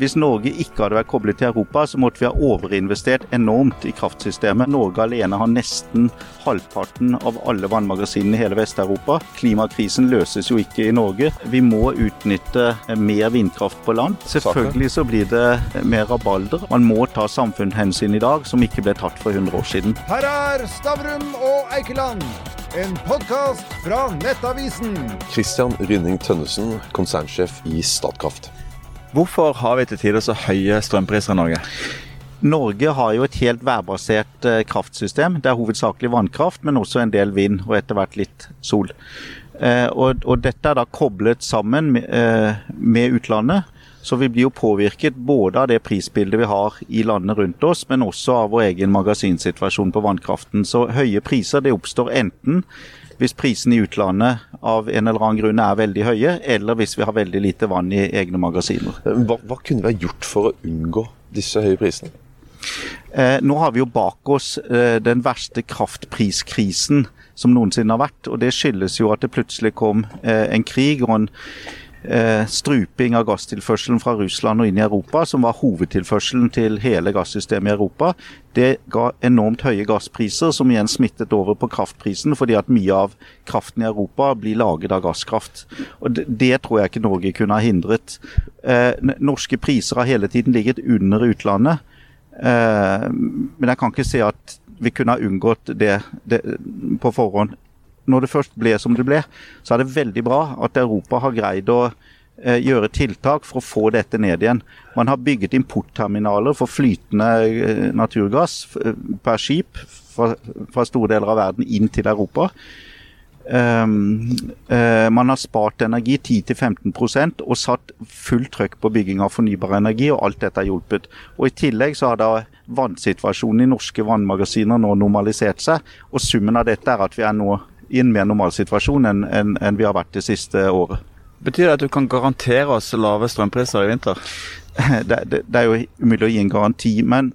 Hvis Norge ikke hadde vært koblet til Europa, så måtte vi ha overinvestert enormt i kraftsystemet. Norge alene har nesten halvparten av alle vannmagasinene i hele Vest-Europa. Klimakrisen løses jo ikke i Norge. Vi må utnytte mer vindkraft på land. Selvfølgelig så blir det mer rabalder. Man må ta samfunnshensyn i dag som ikke ble tatt for 100 år siden. Her er Stavrum og Eikeland, en podkast fra Nettavisen. Christian Rynning Tønnesen, konsernsjef i Statkraft. Hvorfor har vi til tider så høye strømpriser i Norge? Norge har jo et helt værbasert eh, kraftsystem. Det er hovedsakelig vannkraft, men også en del vind og etter hvert litt sol. Eh, og, dette er da koblet sammen med, eh, med utlandet. Så vi blir jo påvirket både av det prisbildet vi har i landene rundt oss, men også av vår egen magasinsituasjon på vannkraften. Så høye priser det oppstår enten hvis prisene i utlandet av en eller annen grunn er veldig høye, eller hvis vi har veldig lite vann i egne magasiner. Hva, hva kunne vi ha gjort for å unngå disse høye prisene? Eh, nå har vi jo bak oss eh, den verste kraftpriskrisen som noensinne har vært. og Det skyldes jo at det plutselig kom eh, en krig og en eh, struping av gasstilførselen fra Russland og inn i Europa, som var hovedtilførselen til hele gassystemet i Europa. Det ga enormt høye gasspriser, som igjen smittet over på kraftprisen, fordi at mye av kraften i Europa blir laget av gasskraft. Og Det, det tror jeg ikke Norge kunne ha hindret. Eh, norske priser har hele tiden ligget under utlandet. Eh, men jeg kan ikke se at vi kunne ha unngått det, det på forhånd når det først ble som det ble, så er det veldig bra at Europa har greid å eh, gjøre tiltak for å få dette ned igjen. Man har bygget importterminaler for flytende eh, naturgass eh, per skip fra, fra, store deler av verden inn til Europa. Um, uh, man har spart energi 10-15% og satt fullt trøkk på bygging av fornybar energi, og alt dette har hjulpet. Og I tillegg så har da vannsituasjonen i norske vannmagasiner nå normalisert seg, og summen av dette er at vi er nå i en mer normal situasjon enn, en, en vi har vært det siste året. Betyr det at du kan garantere oss lave strømpriser i vinter? Det, det, det er jo umulig å gi en garanti. Men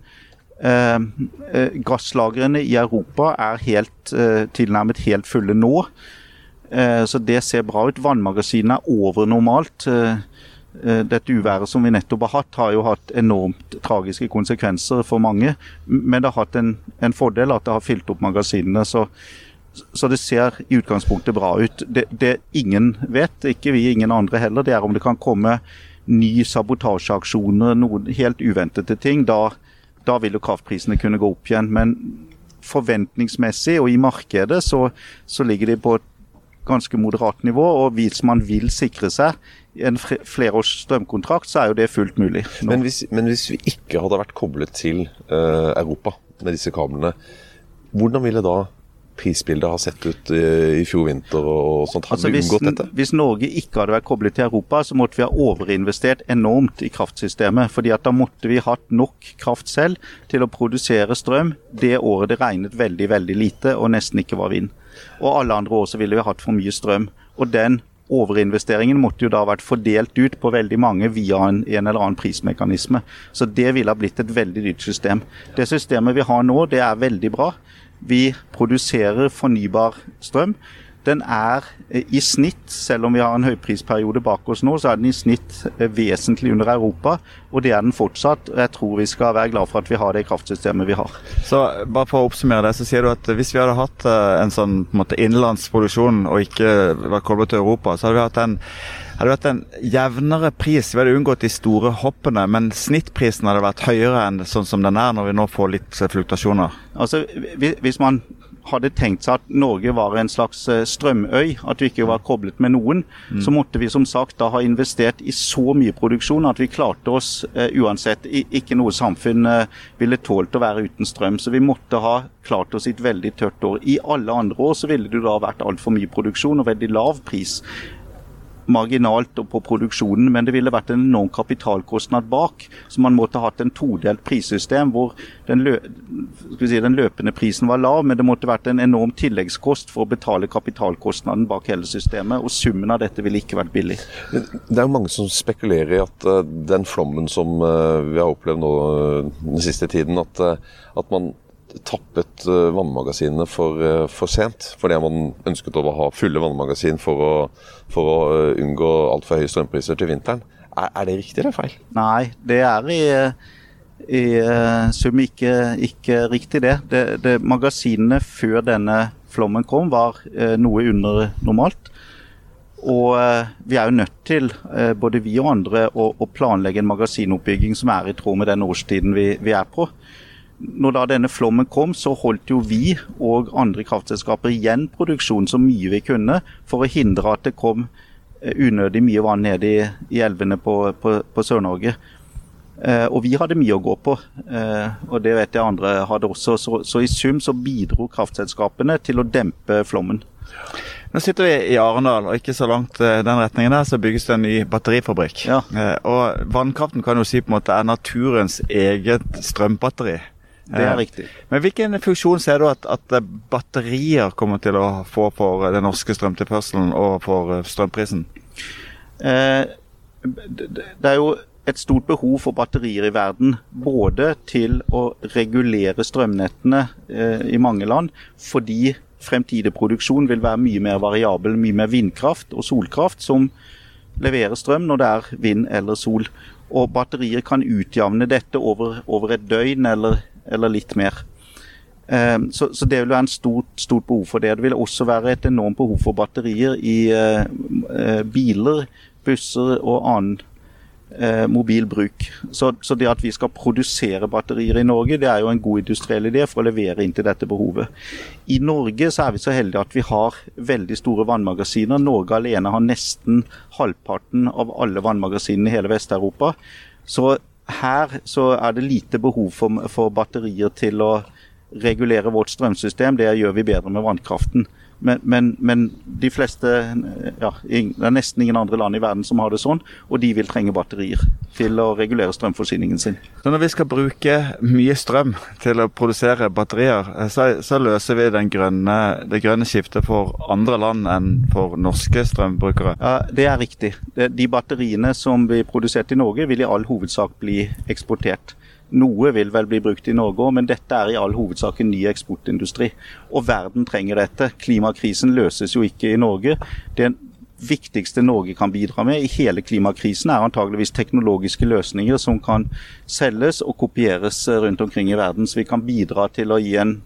eh, eh, gasslagrene i Europa er helt, eh, tilnærmet helt fulle nå. Eh, så det ser bra ut. Vannmagasinene er over normalt. Eh, eh, dette uværet som vi nettopp har hatt, har jo hatt enormt tragiske konsekvenser for mange. Men det har hatt en, en fordel at det har fylt opp magasinene. så så det ser i utgangspunktet bra ut. Det, det, ingen vet, ikke vi, ingen andre heller, det er om det kan komme ny sabotasjeaksjoner, noen helt uventede ting. Da, da vil jo kraftprisene kunne gå opp igjen. Men forventningsmessig og i markedet så, så ligger de på et ganske moderat nivå. Og hvis man vil sikre seg en flerårs strømkontrakt, så er jo det fullt mulig. Men hvis, men hvis, vi ikke hadde vært koblet til uh, Europa med disse kablene, hvordan ville da prisbildet har sett ut i fjor vinter og sånt? Hadde altså, vi unngått dette? Hvis Norge ikke hadde vært koblet til Europa, så måtte vi ha overinvestert enormt i kraftsystemet. fordi at da måtte vi hatt nok kraft selv til å produsere strøm det året det regnet veldig, veldig lite og nesten ikke var vind. Og alle andre år så ville vi hatt for mye strøm. Og den overinvesteringen måtte jo da vært fordelt ut på veldig mange via en, en, eller annen prismekanisme. Så det ville ha blitt et veldig dyrt system. Det systemet vi har nå, det er veldig bra. Vi produserer fornybar strøm. Den er eh, i snitt, selv om vi har en høyprisperiode bak oss nå, så er den i snitt eh, vesentlig under Europa. Og det er den fortsatt. Jeg tror vi skal være glad for at vi har det kraftsystemet vi har. Så bare for å oppsummere det, så sier du at hvis vi hadde hatt eh, en sånn på innenlandsproduksjon og ikke vært koblet til Europa, så hadde vi hatt en hadde vært en jevnere pris. Vi hadde unngått de store hoppene, men snittprisen hadde vært høyere enn sånn som den er når vi nå får litt fluktasjoner. Altså, Hvis man hadde tenkt seg at Norge var en slags eh, strømøy, at vi ikke var koblet med noen, mm. så måtte vi som sagt da ha investert i så mye produksjon at vi klarte oss uh, uansett. ikke noe samfunn uh, ville tålt å være uten strøm. Så vi måtte ha klart oss i et veldig tørt år. I alle andre år så ville det da vært altfor mye produksjon og veldig lav pris marginalt på produksjonen, men det ville vært en enorm kapitalkostnad bak. Så man måtte hatt en todelt prissystem hvor den, lø si, den, løpende prisen var lav, men det måtte vært en enorm tilleggskost for å betale kapitalkostnaden bak hele systemet. Og summen av dette ville ikke vært billig. Det er jo mange som spekulerer i at uh, den flommen som uh, vi har opplevd nå uh, den siste tiden, at, at man tappet vannmagasinene for, for sent. Fordi man ønsket å ha fulle vannmagasin for å for å eh, unngå altfor høye strømpriser til vinteren. Er, er det riktig eller feil? Nei, det er i, i sum ikke, ikke, riktig, det. det, det magasinene før denne flommen kom, var noe under normalt. Og vi er jo nødt til, både vi og andre, å, å, planlegge en magasinoppbygging som er i tråd med den årstiden vi, vi er på. Når da denne flommen kom, så holdt jo vi og andre kraftselskaper igjen produksjon så mye vi kunne for å hindre at det kom unødig mye vann ned i, i elvene på, på, på Sør-Norge. Eh, og vi hadde mye å gå på, eh, og det vet jeg andre hadde også. Så, så, i sum så bidro kraftselskapene til å dempe flommen. Nå sitter vi i Arendal, og ikke så langt eh, den retningen der så bygges det en ny batterifabrikk. Ja. Eh, og Vannkraften kan jo si på en måte er naturens eget strømbatteri. Det er eh, riktig. Men Hvilken funksjon ser du at, at, batterier kommer til å få for den norske strømtilførselen og for strømprisen? Eh, det er jo et stort behov for batterier i verden. Både til å regulere strømnettene eh, i mange land, fordi fremtidig produksjon vil være mye mer variabel. Mye mer vindkraft og solkraft som leverer strøm når det er vind eller sol. Og batterier kan utjevne dette over, over et døgn eller eller litt mer. Eh, så, så, det vil være en stort, stort, behov for det. Det vil også være et enormt behov for batterier i eh, biler, busser og annen mobil bruk. Så, så, det at vi skal produsere batterier i Norge, det er jo en god industriell idé for å levere inn til dette behovet. I Norge så er vi så heldige at vi har veldig store vannmagasiner. Norge alene har nesten halvparten av alle vannmagasinene i hele Vest-Europa. Så her så er det lite behov for, for, batterier til å regulere vårt strømsystem. Det gjør vi bedre med vannkraften. Men, men, men de fleste ja, Det er nesten ingen andre land i verden som har det sånn, og de vil trenge batterier til å regulere strømforsyningen sin. Så Når vi skal bruke mye strøm til å produsere batterier, så, så løser vi grønne, det grønne skiftet for andre land enn for norske strømbrukere? Ja, Det er riktig. De batteriene som blir produsert i Norge, vil i all hovedsak bli eksportert. Noe vil vel bli brukt i Norge òg, men dette er i all hovedsak en ny eksportindustri. Og verden trenger dette. Klimakrisen løses jo ikke i Norge. Det viktigste Norge kan bidra med i hele klimakrisen, er antageligvis teknologiske løsninger som kan selges og kopieres rundt omkring i verden. Så vi kan bidra til å gi en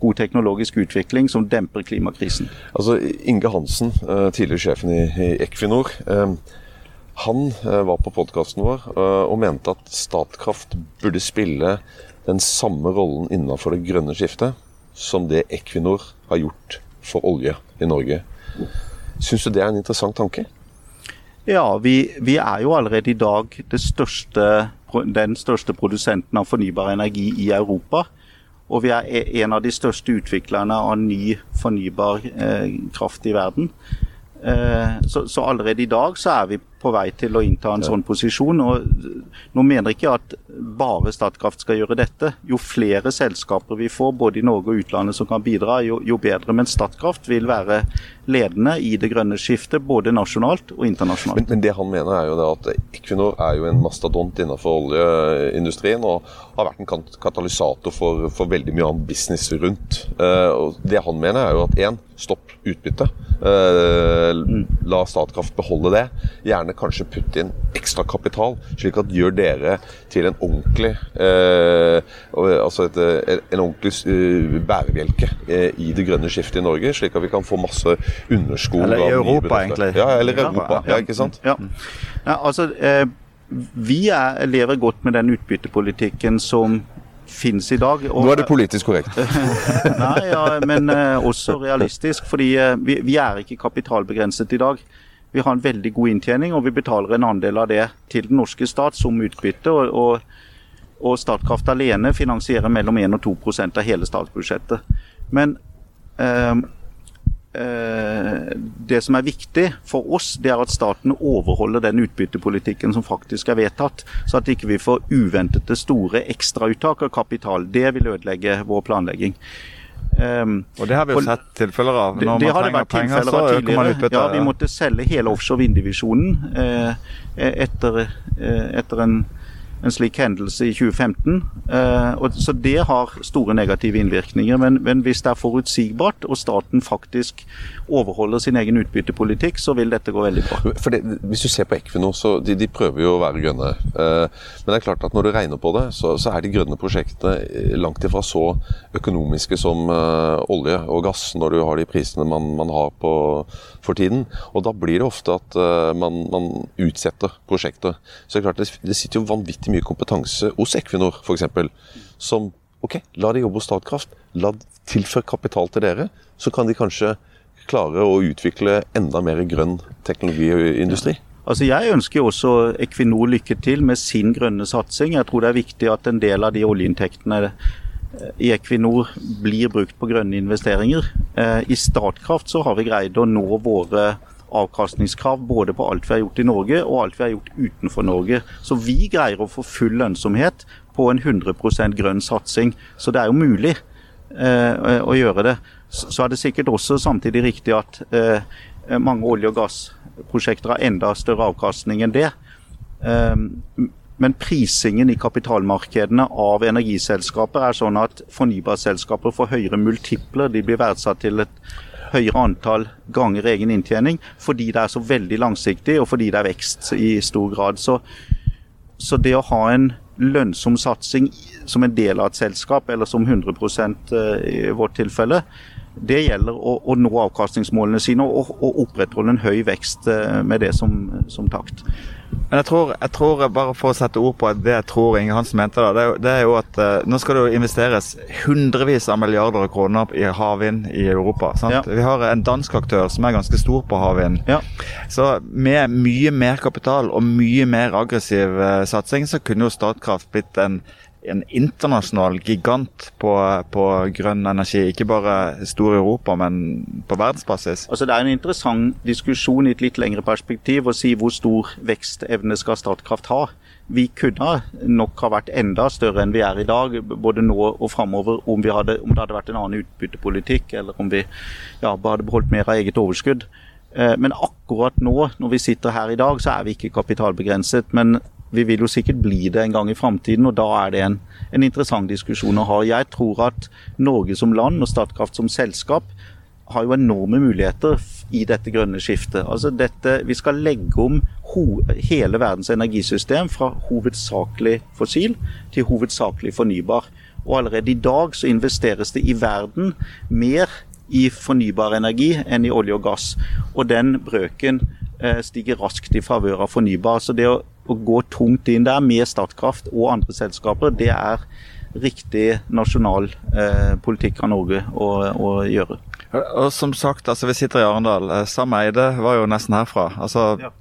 god teknologisk utvikling som demper klimakrisen. Altså, Inge Hansen, eh, tidligere sjefen i Equinor. Han eh, var på podkasten vår eh, og mente at Statkraft burde spille den samme rollen innenfor det grønne skiftet som det Equinor har gjort for olje i Norge. Syns du det er en interessant tanke? Ja, vi, vi er jo allerede i dag største, den største produsenten av fornybar energi i Europa. Og vi er e, en av de største utviklerne av ny fornybar eh, kraft i verden. Eh, så, så, allerede i dag så er vi på vei til å innta en sånn posisjon. og Nå mener jeg ikke at bare Statkraft skal gjøre dette. Jo flere selskaper vi får, både i Norge og utlandet som kan bidra, jo, jo bedre. Men Statkraft vil være ledende i det grønne skiftet, både nasjonalt og internasjonalt. Men, men det han mener er jo det at Equinor er jo en mastodont innenfor oljeindustrien og har vært en katalysator for, for veldig mye annen business rundt. Uh, og det han mener er jo at én, stopp utbytte. Uh, la Statkraft beholde det. Gjerne kanskje putte inn ekstra kapital, slik at gjør dere til en ordentlig eh, altså et, en ordentlig bærebjelke i det grønne skiftet i Norge, slik at vi kan få masse underskog. Eller i Europa, egentlig. Ja, eller i Europa, ja, ikke sant? Ja, ja altså... Eh, vi er, lever godt med den utbyttepolitikken som finnes i dag. Og, Nå er det politisk korrekt. nei, ja, men eh, også realistisk. fordi eh, vi, vi, er ikke kapitalbegrenset i dag. Vi har en veldig god inntjening, og vi betaler en andel av det til den norske stat som utbytte. og, og, og Statkraft alene finansierer mellom 1 og 2% av hele statsbudsjettet. Men uh, Eh, det som er viktig for oss, det er at staten overholder den utbyttepolitikken som faktisk er vedtatt, så at ikke vi får uventede store ekstrauttak av kapital. Det vil ødelegge vår planlegging. Um, og Det har vi jo sett tilfeller av. Når det, det man trenger penger, så øker man utbyttet. Ja, Vi måtte selge hele offshore vinddivisjonen eh, etter, eh, etter en en slik hendelse i 2015. Eh, og, så det har store negative innvirkninger. Men, men, hvis det er forutsigbart og staten faktisk overholder sin egen utbyttepolitikk, så vil dette gå veldig bra. Det, Hvis du ser på Equinor, så de, de prøver jo å være grønne. Eh, men det er klart at når du regner på det, så, så er de grønne prosjektene langt ifra så økonomiske som uh, olje og gass, når du har de prisene man, man har på, for tiden. Og da blir det ofte at man, man, utsetter prosjekter. Så det er klart det, det sitter jo vanvittig mye kompetanse hos Equinor f.eks. som OK, la de jobbe hos Statkraft. La tilføre kapital til dere. Så kan de kanskje klare å utvikle enda mer grønn teknologiindustri. Ja. Altså Jeg ønsker også Equinor lykke til med sin grønne satsing. Jeg tror det er viktig at en del av de oljeinntektene eh, i Equinor blir brukt på grønne investeringer. Eh, I Statkraft så har vi greid å nå våre avkastningskrav både på alt vi har gjort i Norge og alt vi har gjort utenfor Norge. Så vi greier å få full lønnsomhet på en 100% grønn satsing. Så det er jo mulig eh, å gjøre det. Så er det sikkert også samtidig riktig at eh, mange olje- og gassprosjekter har enda større avkastning enn det. Eh, men prisingen i kapitalmarkedene av energiselskaper er sånn at fornybarselskaper får høyere multipler. De blir verdsatt til et høyere antall ganger egen inntjening fordi det er så veldig langsiktig og fordi det er vekst i stor grad. Så, så det å ha en lønnsom satsing som en del av et selskap, eller som 100 eh, i vårt tilfelle, det gjelder å, å nå avkastningsmålene sine og, og, opprettholde en høy vekst eh, med det som, som takt. Men jeg tror, jeg tror, bare for å sette ord på det jeg tror Inge Hansen mente, da, det, er, det er jo at eh, nå skal det jo investeres hundrevis av milliarder av kroner i havvind i Europa. Ja. Vi har en dansk aktør som er ganske stor på havvind. Ja. Så med mye mer kapital og mye mer aggressiv eh, satsing, så kunne jo Statkraft blitt en en internasjonal gigant på, på, grønn energi. Ikke bare stor i Europa, men på verdensbasis. Altså, det er en interessant diskusjon i et litt lengre perspektiv å si hvor stor vekstevne skal Statkraft ha. Vi kunne nok ha vært enda større enn vi er i dag, både nå og framover, om, om, det hadde vært en annen utbyttepolitikk, eller om vi ja, hadde beholdt mer av eget overskudd. Eh, men akkurat nå, når vi sitter her i dag, så er vi ikke kapitalbegrenset. Men vi vil jo sikkert bli det en gang i framtiden, og da er det en, en, interessant diskusjon å ha. Jeg tror at Norge som land og Statkraft som selskap har jo enorme muligheter i dette grønne skiftet. Altså dette, vi skal legge om hele verdens energisystem fra hovedsakelig fossil til hovedsakelig fornybar. Og allerede i dag så investeres det i verden mer i fornybar energi enn i olje og gass. Og den brøken eh, stiger raskt i favør av fornybar. Så det å å gå tungt inn der med Statkraft og andre selskaper, det er riktig nasjonal eh, politikk av Norge å, å, gjøre. Og som sagt, altså vi sitter i Arendal. Eh, Sam Eide var jo nesten herfra. Altså ja.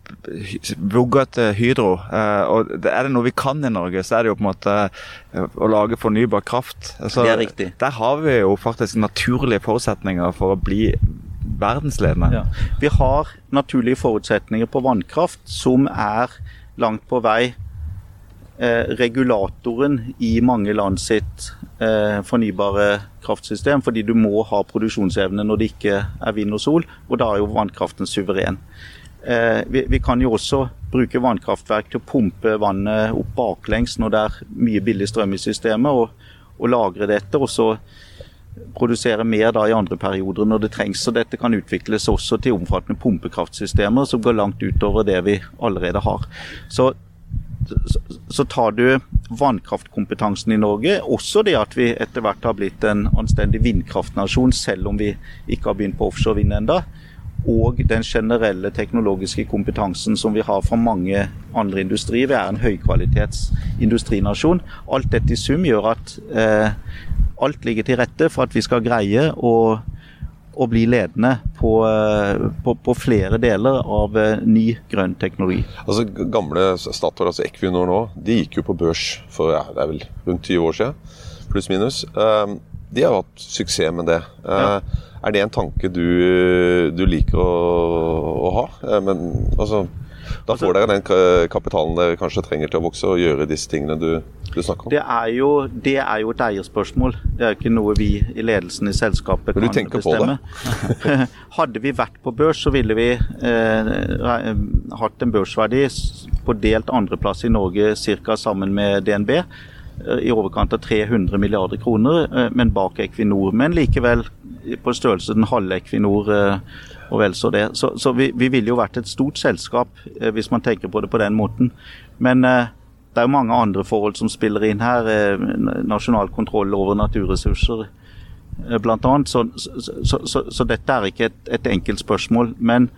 Vugga til Hydro. Eh, og Er det noe vi kan i Norge, så er det jo på en måte eh, å lage fornybar kraft. Altså, det er riktig. Der har vi jo faktisk naturlige forutsetninger for å bli verdensledende. Ja. Vi har naturlige forutsetninger på vannkraft som er langt på vei eh, regulatoren i mange land sitt eh, fornybare kraftsystem, fordi du må ha produksjonsevne når det ikke er vind og sol, og da er jo vannkraften suveren. Eh, vi, vi, kan jo også bruke vannkraftverk til å pumpe vannet opp baklengs når det er mye billig strøm i systemet, og, og lagre dette. og så produsere mer da i andre perioder når det trengs. så Dette kan utvikles også til omfattende pumpekraftsystemer som går langt utover det vi allerede har. Så, så, så tar du vannkraftkompetansen i Norge, også det at vi etter hvert har blitt en anstendig vindkraftnasjon, selv om vi ikke har begynt på offshore vind enda, og den generelle teknologiske kompetansen som vi har fra mange andre industrier. Vi er en høykvalitets industrinasjon. Alt dette i sum gjør at eh, alt ligger til rette for at vi skal greie å, å bli ledende på, eh, på, på, flere deler av eh, ny grønn teknologi. Altså Gamle Statoil, altså Equinor nå, de gikk jo på børs for ja, det er vel rundt 20 år siden, pluss minus. Ehm, de har hatt suksess med det. Ja. Eh, er det en tanke du, du liker å, å ha? Men altså Da får dere den ka- kapitalen dere kanskje trenger til å vokse og gjøre disse tingene du, du snakker om. Det er, jo, det er jo et eierspørsmål. Det er jo ikke noe vi i ledelsen i selskapet kan tenker på det? bestemme. Hadde vi vært på børs, så ville vi eh, hatt en børsverdi på delt andreplass i Norge ca. sammen med DNB. eh, I overkant av 300 milliarder kroner, eh, men bak Equinor. Men likevel på størrelse den halve Equinor. eh, og vel så det. Så, så vi, vi ville jo vært et stort selskap eh, hvis man tenker på det på den måten. Men eh, det er jo mange andre forhold som spiller inn her. Nasjonal kontroll over naturressurser bl.a. så, så, så, så dette er ikke et, et enkelt spørsmål. Men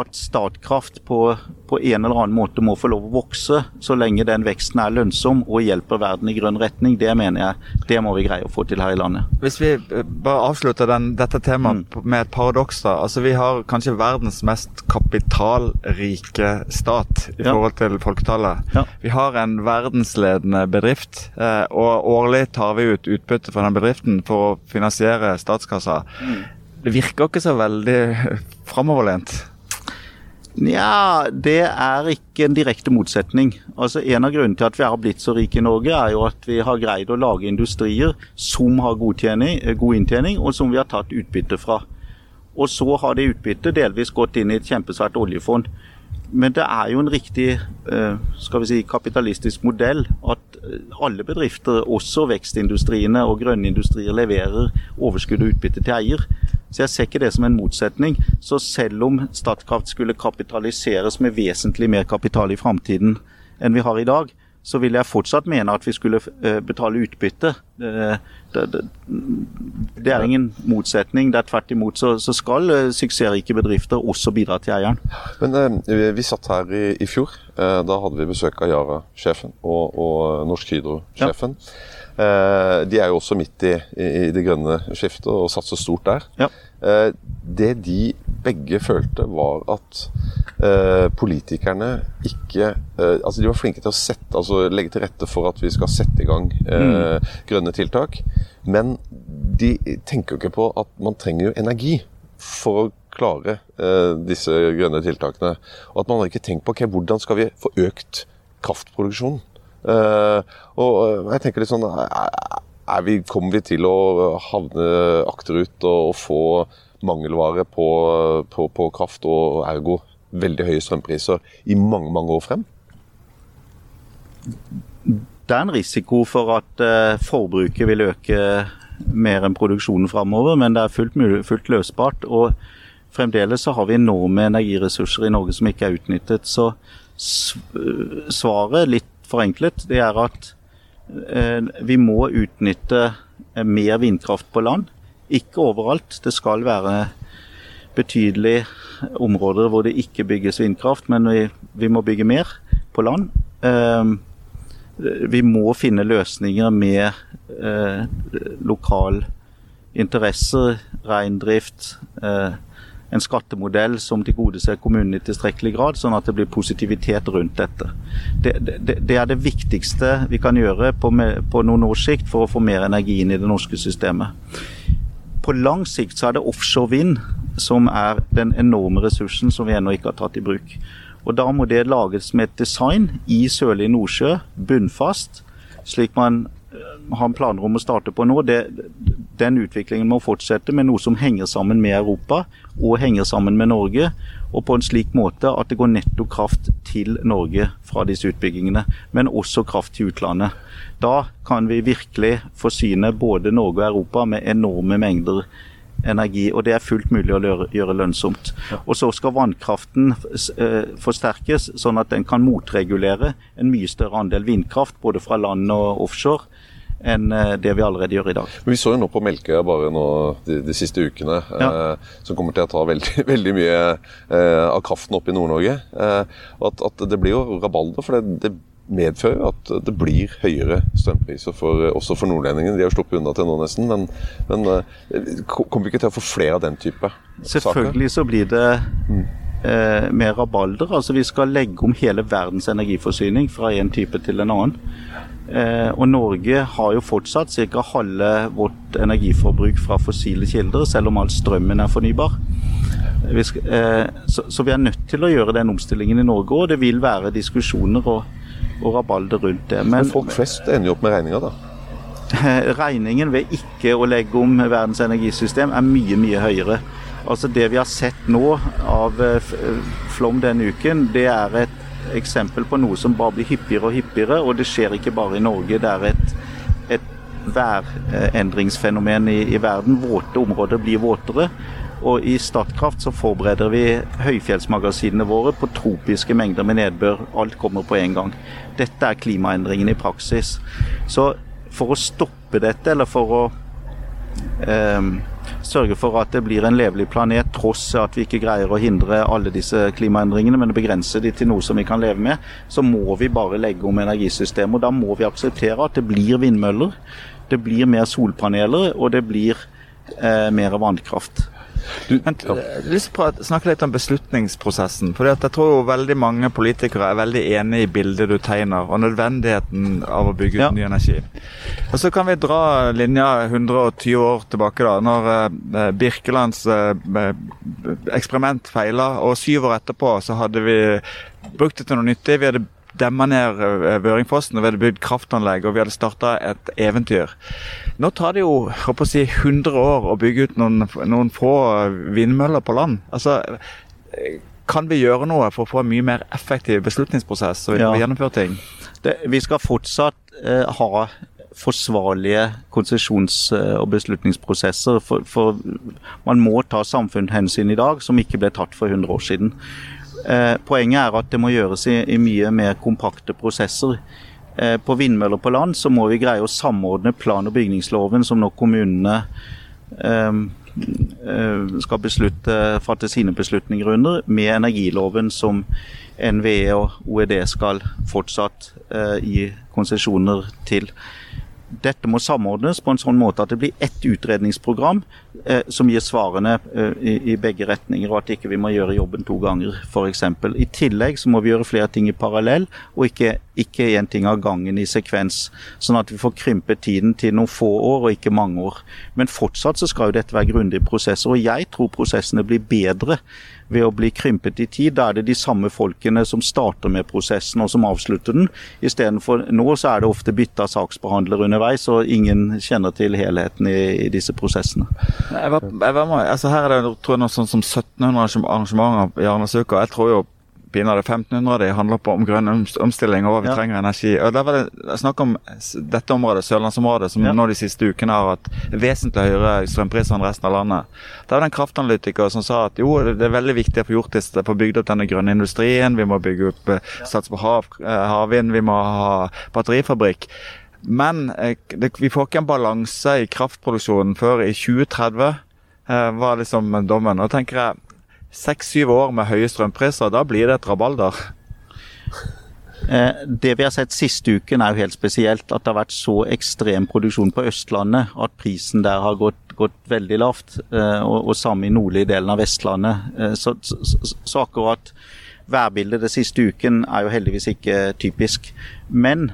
at Statkraft på, på en eller annen måte må få lov å vokse så lenge den veksten er lønnsom og hjelper verden i grønn retning, det mener jeg det må vi greie å få til her i landet. Hvis vi eh, bare avslutter den, dette temaet mm. med et paradoks, da. Altså, vi har kanskje verdens mest kapitalrike stat i Ja. forhold til folketallet. Ja. Vi har en verdensledende bedrift, eh, og årlig tar vi ut utbytte fra den bedriften for å finansiere statskassa. Det virker ikke så veldig framoverlent. Nja, det er ikke en direkte motsetning. Altså En av grunnene til at vi har blitt så rike i Norge, er jo at vi har greid å lage industrier som har god, tjening, eh, god inntjening, og som vi har tatt utbytte fra. Og så har det utbyttet delvis gått inn i et kjempesvært oljefond. Men det er jo en riktig eh, skal vi si, kapitalistisk modell at eh, alle bedrifter, også vekstindustriene og grønne industrier, leverer overskudd og utbytte til eier. Så jeg ser ikke det som en motsetning. Så selv om Statkraft skulle kapitaliseres med vesentlig mer kapital i framtiden enn vi har i dag, så vil jeg fortsatt mene at vi skulle eh, betale utbytte. Det, det, det er ingen motsetning. Det er tvert imot så, så skal eh, suksessrike bedrifter også bidra til eieren. Men eh, vi, satt her i, i fjor. Da hadde vi besøk av Yara-sjefen og, og Norsk Hydro-sjefen. Eh, de er jo også midt i, i, det grønne skiftet og satser stort der. Ja. Eh, det de begge følte, var at eh, politikerne ikke eh, Altså, de var flinke til å sette, altså, legge til rette for at vi skal sette i gang mm. grønne tiltak. Men de tenker jo ikke på at man trenger jo energi for å klare eh, disse grønne tiltakene. Og at man har ikke tenkt på okay, hvordan skal vi få økt kraftproduksjonen. Eh, og eh, jeg tenker litt sånn vi, Kommer vi til å havne akterut og, og få mangelvare på, på, på kraft, og ergo veldig høye strømpriser i mange, mange år frem? Det er en risiko for at eh, forbruket vil øke mer enn produksjonen framover, men det er fullt, fullt løsbart. Og fremdeles så har vi enorme energiressurser i Norge som ikke er utnyttet. Så svaret, litt forenklet, det er at eh, vi må utnytte eh, mer vindkraft på land. Ikke overalt. Det skal være betydelige områder hvor det ikke bygges vindkraft, men vi, vi må bygge mer på land. Eh, vi må finne løsninger med lokal interesse, reindrift, en skattemodell som tilgodeser kommunene i tilstrekkelig grad, sånn at det blir positivitet rundt dette. Det, det, det er det viktigste vi kan gjøre på, på noen års sikt for å få mer energi inn i det norske systemet. På lang sikt så er det offshore vind som er den enorme ressursen som vi ennå ikke har tatt i bruk. Og Da må det lages med et design i sørlig Nordsjø, bunnfast, slik man har planer om å starte på nå. Det, den utviklingen må fortsette med noe som henger sammen med Europa og henger sammen med Norge. Og på en slik måte at det går netto kraft til Norge fra disse utbyggingene, men også kraft til utlandet. Da kan vi virkelig forsyne både Norge og Europa med enorme mengder energi, og det er fullt mulig å gjøre, lønnsomt. Og så skal vannkraften eh, forsterkes, sånn at den kan motregulere en mye større andel vindkraft, både fra land og offshore, enn eh, det vi allerede gjør i dag. Men Vi så jo nå på Melkøya bare nå de, de siste ukene, Ja. eh, som kommer til å ta veldig, veldig mye eh, av kraften opp i Nord-Norge. Eh, at, at det blir jo rabalder, for det, det medfører at det blir høyere strømpriser for, også for nordlendingene. De har jo sluppet unna til nå nesten, men, men eh, kommer vi ikke til å få flere av den type saker? Selvfølgelig så blir det eh, mer rabalder. Altså Vi skal legge om hele verdens energiforsyning fra en type til en annen. Eh, og Norge har jo fortsatt ca. halve vårt energiforbruk fra fossile kilder, selv om all strømmen er fornybar. Eh, så, så, vi er nødt til å gjøre den omstillingen i Norge, og det vil være diskusjoner og, og rabalder rundt det. Men, Men folk flest ender jo opp med regninga, da? Regningen ved ikke å legge om verdens energisystem er mye, mye høyere. Altså Det vi har sett nå av flom denne uken, det er et eksempel på noe som bare blir hyppigere og hyppigere. Og det skjer ikke bare i Norge. Det er et, et værendringsfenomen i, i verden. Våte områder blir våtere. Og i Statkraft så forbereder vi høyfjellsmagasinene våre på tropiske mengder med nedbør. Alt kommer på en gang. Dette er klimaendringene i praksis. Så for å stoppe dette, eller for å eh, sørge for at det blir en levelig planet, tross at vi ikke greier å hindre alle disse klimaendringene, men begrense de til noe som vi kan leve med, så må vi bare legge om energisystemet. Og da må vi akseptere at det blir vindmøller, det blir mer solpaneler, og det blir eh, mer vannkraft. Du, Men, ja. Jeg har lyst til å snakke litt om beslutningsprosessen. for Jeg tror jo veldig mange politikere er veldig enig i bildet du tegner, og nødvendigheten av å bygge ut ja. ny energi. Og Så kan vi dra linja 120 år tilbake, da, når eh, Birkelands eh, eksperiment feila. Og syv år etterpå så hadde vi brukt det til noe nyttig. Vi hadde demma ned eh, Vøringfossen, og vi hadde bygd kraftanlegg og vi hadde starta et eventyr. Nå tar det jo håper å si, 100 år å bygge ut noen, noen få vindmøller på land. Altså, kan vi gjøre noe for å få en mye mer effektiv beslutningsprosess så vi ja. gjennomføre ting? Det, vi skal fortsatt eh, ha forsvarlige konsesjons- eh, og beslutningsprosesser. For, for, man må ta samfunnshensyn i dag som ikke ble tatt for 100 år siden. Eh, poenget er at det må gjøres i, i mye mer kompakte prosesser. Eh, på vindmøller på land så må vi greie å samordne plan- og bygningsloven, som nå kommunene eh, skal beslutte, fatte sine beslutninger under, med energiloven som NVE og OED skal fortsatt gi konsesjoner til dette må samordnes på en sånn måte at det blir ett utredningsprogram eh, som gir svarene eh, i, begge retninger, og at ikke vi må gjøre jobben to ganger, f.eks. I tillegg så må vi gjøre flere ting i parallell, og ikke én ting av gangen i sekvens. Sånn at vi får krympet tiden til noen få år, og ikke mange år. Men fortsatt så skal jo dette være grundige prosesser, og jeg tror prosessene blir bedre ved å bli krympet i tid. Da er det de samme folkene som starter med prosessen og som avslutter den. Istedenfor nå så er det ofte bytta saksbehandler underveis, og ingen kjenner til helheten i, i disse prosessene. Jeg var, jeg var med, altså her er det tror jeg, noe sånn som 1700 arrangementer i Arendalsuka. Jeg tror jo pinadø 1500 de handler på om grønn omstilling og hva vi ja. trenger energi. Og Der var det snakk om dette området, sørlandsområdet, som ja. nå de siste ukene har hatt vesentlig høyere strømpriser enn resten av landet. Der var det en kraftanalytiker som sa at jo, det er veldig viktig å få gjort det, få bygd opp denne grønne industrien, vi må bygge opp eh, satse på hav, eh, havvind, vi må ha batterifabrikk. Men eh, det, vi får ikke en balanse i kraftproduksjonen før i 2030, var liksom dommen. Og tenker jeg, seks-syv år med høye strømpriser, da blir det et rabalder. Eh, det vi har sett siste uken er jo helt spesielt. At det har vært så ekstrem produksjon på Østlandet at prisen der har gått, gått veldig lavt. Eh, og, og samme i nordlige delen av Vestlandet. Eh, så, så, så, akkurat værbildet det siste uken er jo heldigvis ikke typisk. Men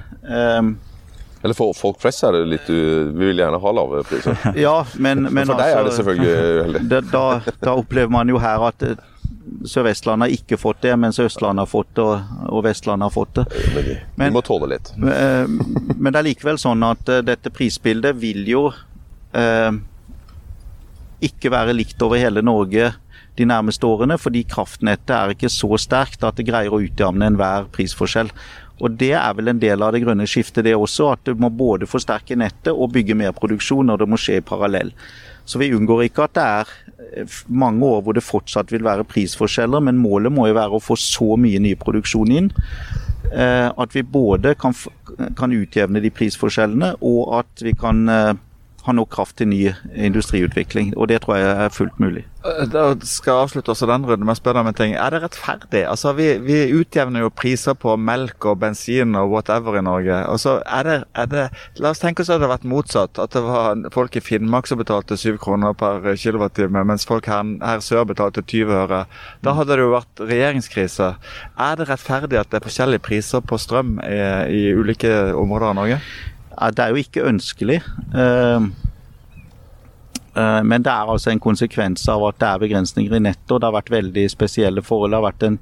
eller for folk flest er det litt Vi vil gjerne ha lave priser. Ja, men, men, for deg altså, er det selvfølgelig uheldig. Da, da, opplever man jo her at eh, Sør-Vestlandet har ikke fått det, mens Østlandet har fått det og Vestlandet har fått det. Men de, men, må tåle litt. Men, men det er likevel sånn at dette prisbildet vil jo eh, ikke være likt over hele Norge de nærmeste årene, fordi kraftnettet er ikke så sterkt at det greier å utjevne enhver prisforskjell. Og Det er vel en del av det grønne skiftet, det også. At du må både forsterke nettet og bygge mer produksjon, og det må skje i parallell. Så vi unngår ikke at det er eh, mange år hvor det fortsatt vil være prisforskjeller, men målet må jo være å få så mye ny produksjon inn eh, at vi både kan, kan utjevne de prisforskjellene, og at vi kan eh, har nok kraft til ny industriutvikling. Og det tror jeg er fullt mulig. Eh, da skal jeg avslutte også den runden med å spørre om en ting. Er det rettferdig? Altså, vi, vi, utjevner jo priser på melk og bensin og whatever i Norge. Og så er det, er det La oss tenke oss at det hadde vært motsatt. At det var folk i Finnmark som betalte 7 kroner per kilowattime, mens folk her, her sør betalte 20 øre. Da hadde det jo vært regjeringskrise. Er det rettferdig at det er forskjellige priser på strøm i, i ulike områder av Norge? Det er jo ikke ønskelig. Ehm, Eh, men det er altså en konsekvens av at det er begrensninger i nettet, og det har vært veldig spesielle forhold. Det har vært den,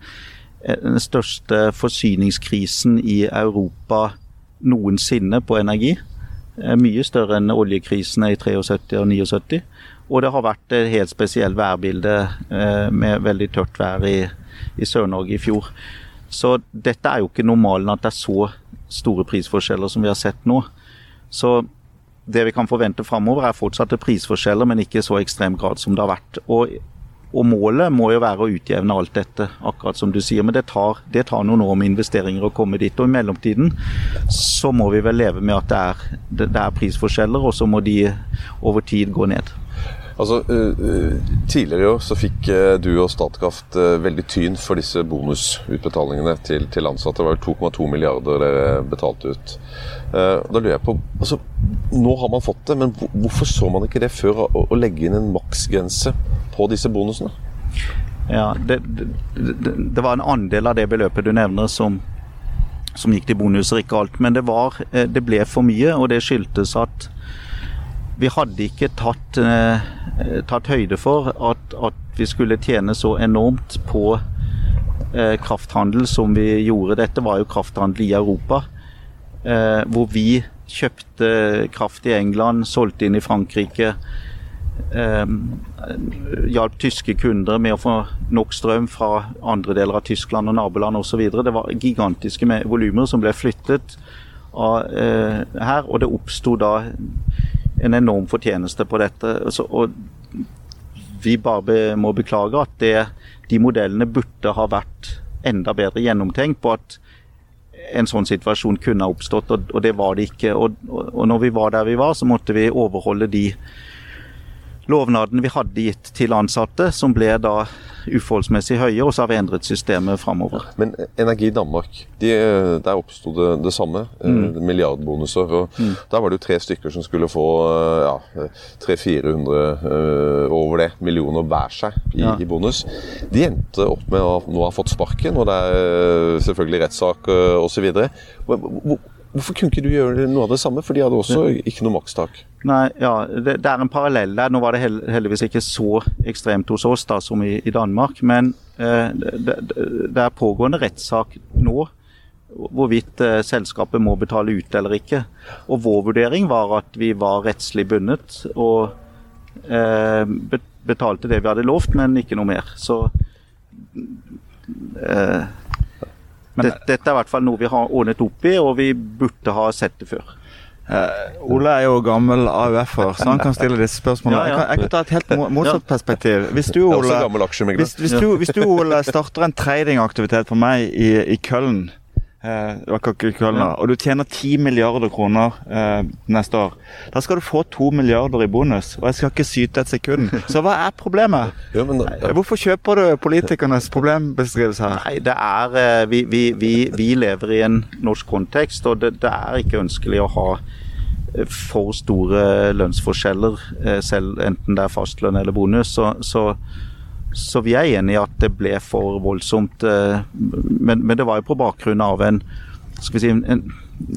den største forsyningskrisen i Europa noensinne på energi. Mye større enn oljekrisene i 73 og 79. Og det har vært et helt spesielt værbilde med veldig tørt vær i, i Sør-Norge i fjor. Så dette er jo ikke normalen at det er så store prisforskjeller som vi har sett nå. Så det vi kan forvente framover, er fortsatte prisforskjeller, men ikke i så ekstrem grad som det har vært. Og, og, målet må jo være å utjevne alt dette, akkurat som du sier. Men det tar, det tar noen år med investeringer å komme dit. Og i mellomtiden så må vi vel leve med at det er, det, er prisforskjeller, og så må de over tid gå ned. Altså, uh, Tidligere jo, så fikk uh, du og Statkraft veldig tyn for disse bonusutbetalingene til, til ansatte. Det var 2,2 milliarder dere betalte ut. da lurer jeg på, altså, Nå har man fått det, men hvorfor så man ikke det før å, å legge inn en maksgrense på disse bonusene? Ja, det, det, det, var en andel av det beløpet du nevner som, som gikk til bonuser, ikke alt. Men det, var, det ble for mye, og det skyldtes at vi hadde ikke tatt, eh, tatt høyde for at, at, vi skulle tjene så enormt på eh, krafthandel som vi gjorde. Dette var jo krafthandel i Europa, eh, hvor vi kjøpte kraft i England, solgte inn i Frankrike. Hjalp tyske kunder med å få nok strøm fra andre deler av Tyskland og naboland osv. Det var gigantiske volumer som ble flyttet av, her, og det oppsto da en enorm fortjeneste på dette. og vi bare må beklage at det, de modellene burde ha vært enda bedre gjennomtenkt på at en sånn situasjon kunne ha oppstått, og, det var det ikke. Og, når vi var der vi var, så måtte vi overholde de lovnadene vi hadde gitt til ansatte, som ble da uforholdsmessig høye, og så har vi endret systemet framover. Men Energi Danmark, de, der oppsto det det samme. Eh, mm. Milliardbonuser. og mm. Der var det jo tre stykker som skulle få eh, ja, 300-400 uh, over det, millioner hver seg i, ja. i, bonus. De endte opp med å nå ha fått sparken, og det er eh, selvfølgelig rettssak osv. Hvorfor kunne ikke du gjøre noe av det samme? For de hadde også ikke noe makstak. Nei, ja, det, det, er en parallell der. Nå var det heldigvis ikke så ekstremt hos oss da som i, i Danmark. Men eh, det, det, er pågående rettssak nå hvorvidt eh, selskapet må betale ut eller ikke. Og vår vurdering var at vi var rettslig bundet og eh, betalte det vi hadde lovt, men ikke noe mer. Så eh, men, dette er i hvert fall noe vi har ordnet opp i, og vi burde ha sett det før. Uh, Ole er jo gammel AUF-er, så han kan stille disse spørsmålene. Ja, ja. Jeg, kan, jeg, kan, ta et helt motsatt perspektiv. Hvis du, Ole, hvis, hvis, du, hvis du, Ole, starter en tradingaktivitet for meg i, i Køln Eh, Kølner. Og du tjener 10 milliarder kroner eh, neste år. Da skal du få 2 milliarder i bonus, og jeg skal ikke syte et sekund. Så hva er problemet? Ja, men, ja. Hvorfor kjøper du politikernes problembeskrivelse her? Nei, det er eh, vi, vi, vi, vi, lever i en norsk kontekst, og det, det er ikke ønskelig å ha eh, for store lønnsforskjeller, eh, selv enten det er fastlønn eller bonus. Så, så så vi er enig i at det ble for voldsomt. Eh, men, men det var jo på bakgrunn av en, skal vi si, en,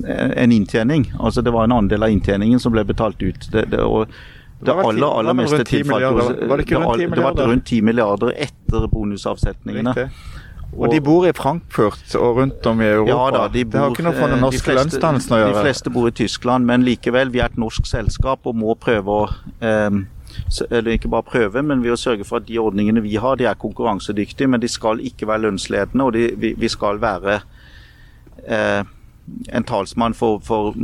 en inntjening. Altså Det var en andel av inntjeningen som ble betalt ut. Det, det, og det aller, aller meste tilfalt Var det ikke rundt 10 milliarder? Det var rundt 10 milliarder etter bonusavsetningene. Og, og de bor i Frankfurt og rundt om i Europa. Ja da, de bor, det har ikke noe for den norske norske lønnsdannelsen å gjøre. De fleste bor i Tyskland, men likevel, vi er et norsk selskap og må prøve å eh, eller ikke bare prøve, men ved å sørge for at de ordningene vi har, de er konkurransedyktige, men de skal ikke være lønnsledende, og de, vi, vi, skal være eh, en talsmann for, for,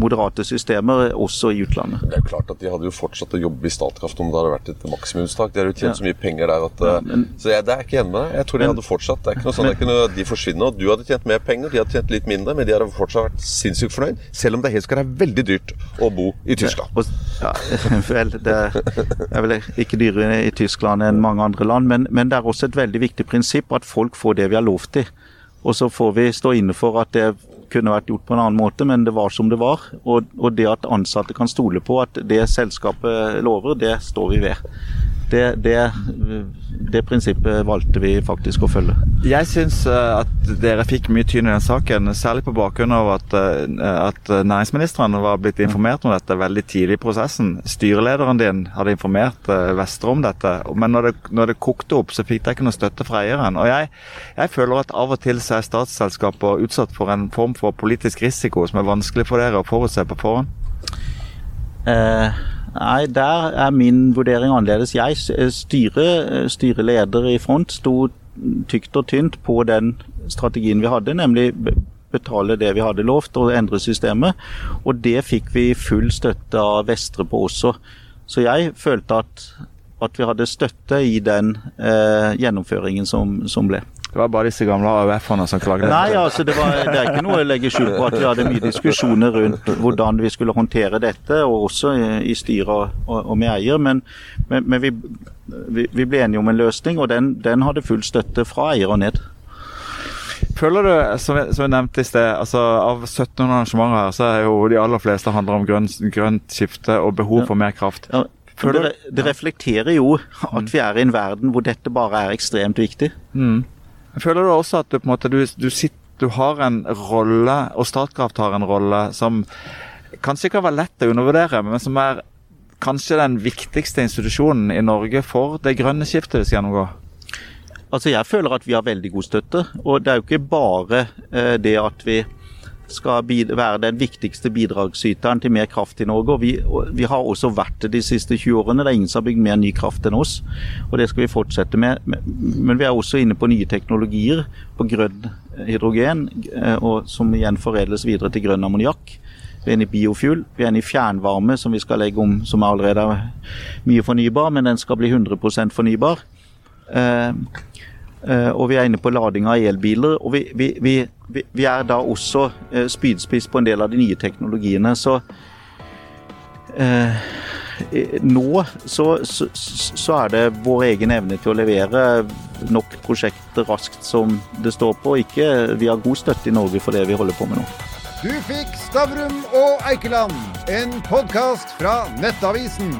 moderate systemer, også i utlandet. Det er klart at De hadde jo fortsatt å jobbe i Statkraft om det hadde vært et maksimumstak. De har jo tjent ja. så mye penger der at ja, men, Så jeg, det er ikke enig med deg. Jeg tror de hadde fortsatt. Det er ikke noe sånn det ikke noe, de forsvinner. Du hadde tjent mer penger, de hadde tjent litt mindre, men de hadde fortsatt vært sinnssykt fornøyd. Selv om det helt skal være veldig dyrt å bo i Tyskland. Ja, vel, det er vel ikke dyrere i Tyskland enn mange andre land, men, men det er også et veldig viktig prinsipp at folk får det vi har lov til. Og så får vi stå inne for at det kunne vært gjort på en annen måte, men det var som det var. Og, og det at ansatte kan stole på at det selskapet lover, det står vi ved. Det, det, det, prinsippet valgte vi faktisk å følge. Jeg syns uh, at dere fikk mye tyn i den saken, særlig på bakgrunn av at, uh, at næringsministeren var blitt informert om dette veldig tidlig i prosessen. Styrelederen din hadde informert uh, Vestre om dette, men når det, når det, kokte opp, så fikk dere ikke noe støtte fra eieren. Og jeg, jeg føler at av og til så er statsselskaper utsatt for en form for politisk risiko som er vanskelig for dere å forutse på forhånd. Eh, nei, der er min vurdering annerledes. Jeg, styre, styreleder i Front, sto tykt og tynt på den strategien vi hadde, nemlig betale det vi hadde lovt og endre systemet. Og det fikk vi full støtte av Vestre på også. Så jeg følte at, at vi hadde støtte i den eh, gjennomføringen som, som ble. Det var bare disse gamle AUF-ene som klagde? Nei, altså det, var, det, er ikke noe å legge skjul på at vi hadde mye diskusjoner rundt hvordan vi skulle håndtere dette, og også i, i styret og, og, med eier. Men, men, men vi, vi, vi, ble enige om en løsning, og den, den hadde full støtte fra eier og ned. Føler du, som jeg, som jeg nevnte i sted, altså av 1700 arrangementer her, så er jo de aller fleste handler om grønt, grønt skifte og behov for mer kraft. Ja. Det, det, reflekterer jo at vi er i en verden hvor dette bare er ekstremt viktig. Mm. Føler du også at du, måte, du, du, sitter, du har en rolle, og Statkraft har en rolle, som kanskje ikke har vært lett å undervurdere, men som er kanskje den viktigste institusjonen i Norge for det grønne skiftet vi skal gjennomgå? Altså Jeg føler at vi har veldig god støtte. Og det er jo ikke bare eh, det at vi skal være den viktigste bidragsyteren til mer kraft i Norge. og vi, vi, har også vært det de siste 20 årene. Det er ingen som har bygd mer ny kraft enn oss. og Det skal vi fortsette med. Men vi er også inne på nye teknologier, på grønn hydrogen, eh, som igjen foredles videre til grønn ammoniakk. Vi er inne i biofuel, vi er inne i fjernvarme, som vi skal legge om, som allerede er mye fornybar, men den skal bli 100% fornybar. Eh, Eh, og vi er inne på lading av elbiler. Og vi, vi, vi, vi er da også eh, spydspiss på en del av de nye teknologiene. Så eh, nå så, så, så, er det vår egen evne til å levere nok prosjekter raskt som det står på. Ikke vi har god støtte i Norge for det vi holder på med nå. Du fikk Stavrum og Eikeland, en podkast fra Nettavisen.